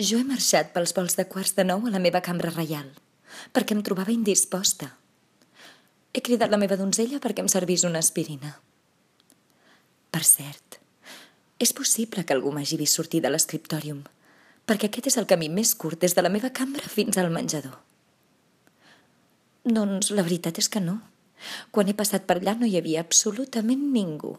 Jo he marxat pels vols de quarts de nou a la meva cambra reial, perquè em trobava indisposta. He cridat la meva donzella perquè em servís una aspirina. Per cert, és possible que algú m'hagi vist sortir de l'escriptòrium, perquè aquest és el camí més curt des de la meva cambra fins al menjador. Doncs la veritat és que no. Quan he passat per allà no hi havia absolutament ningú.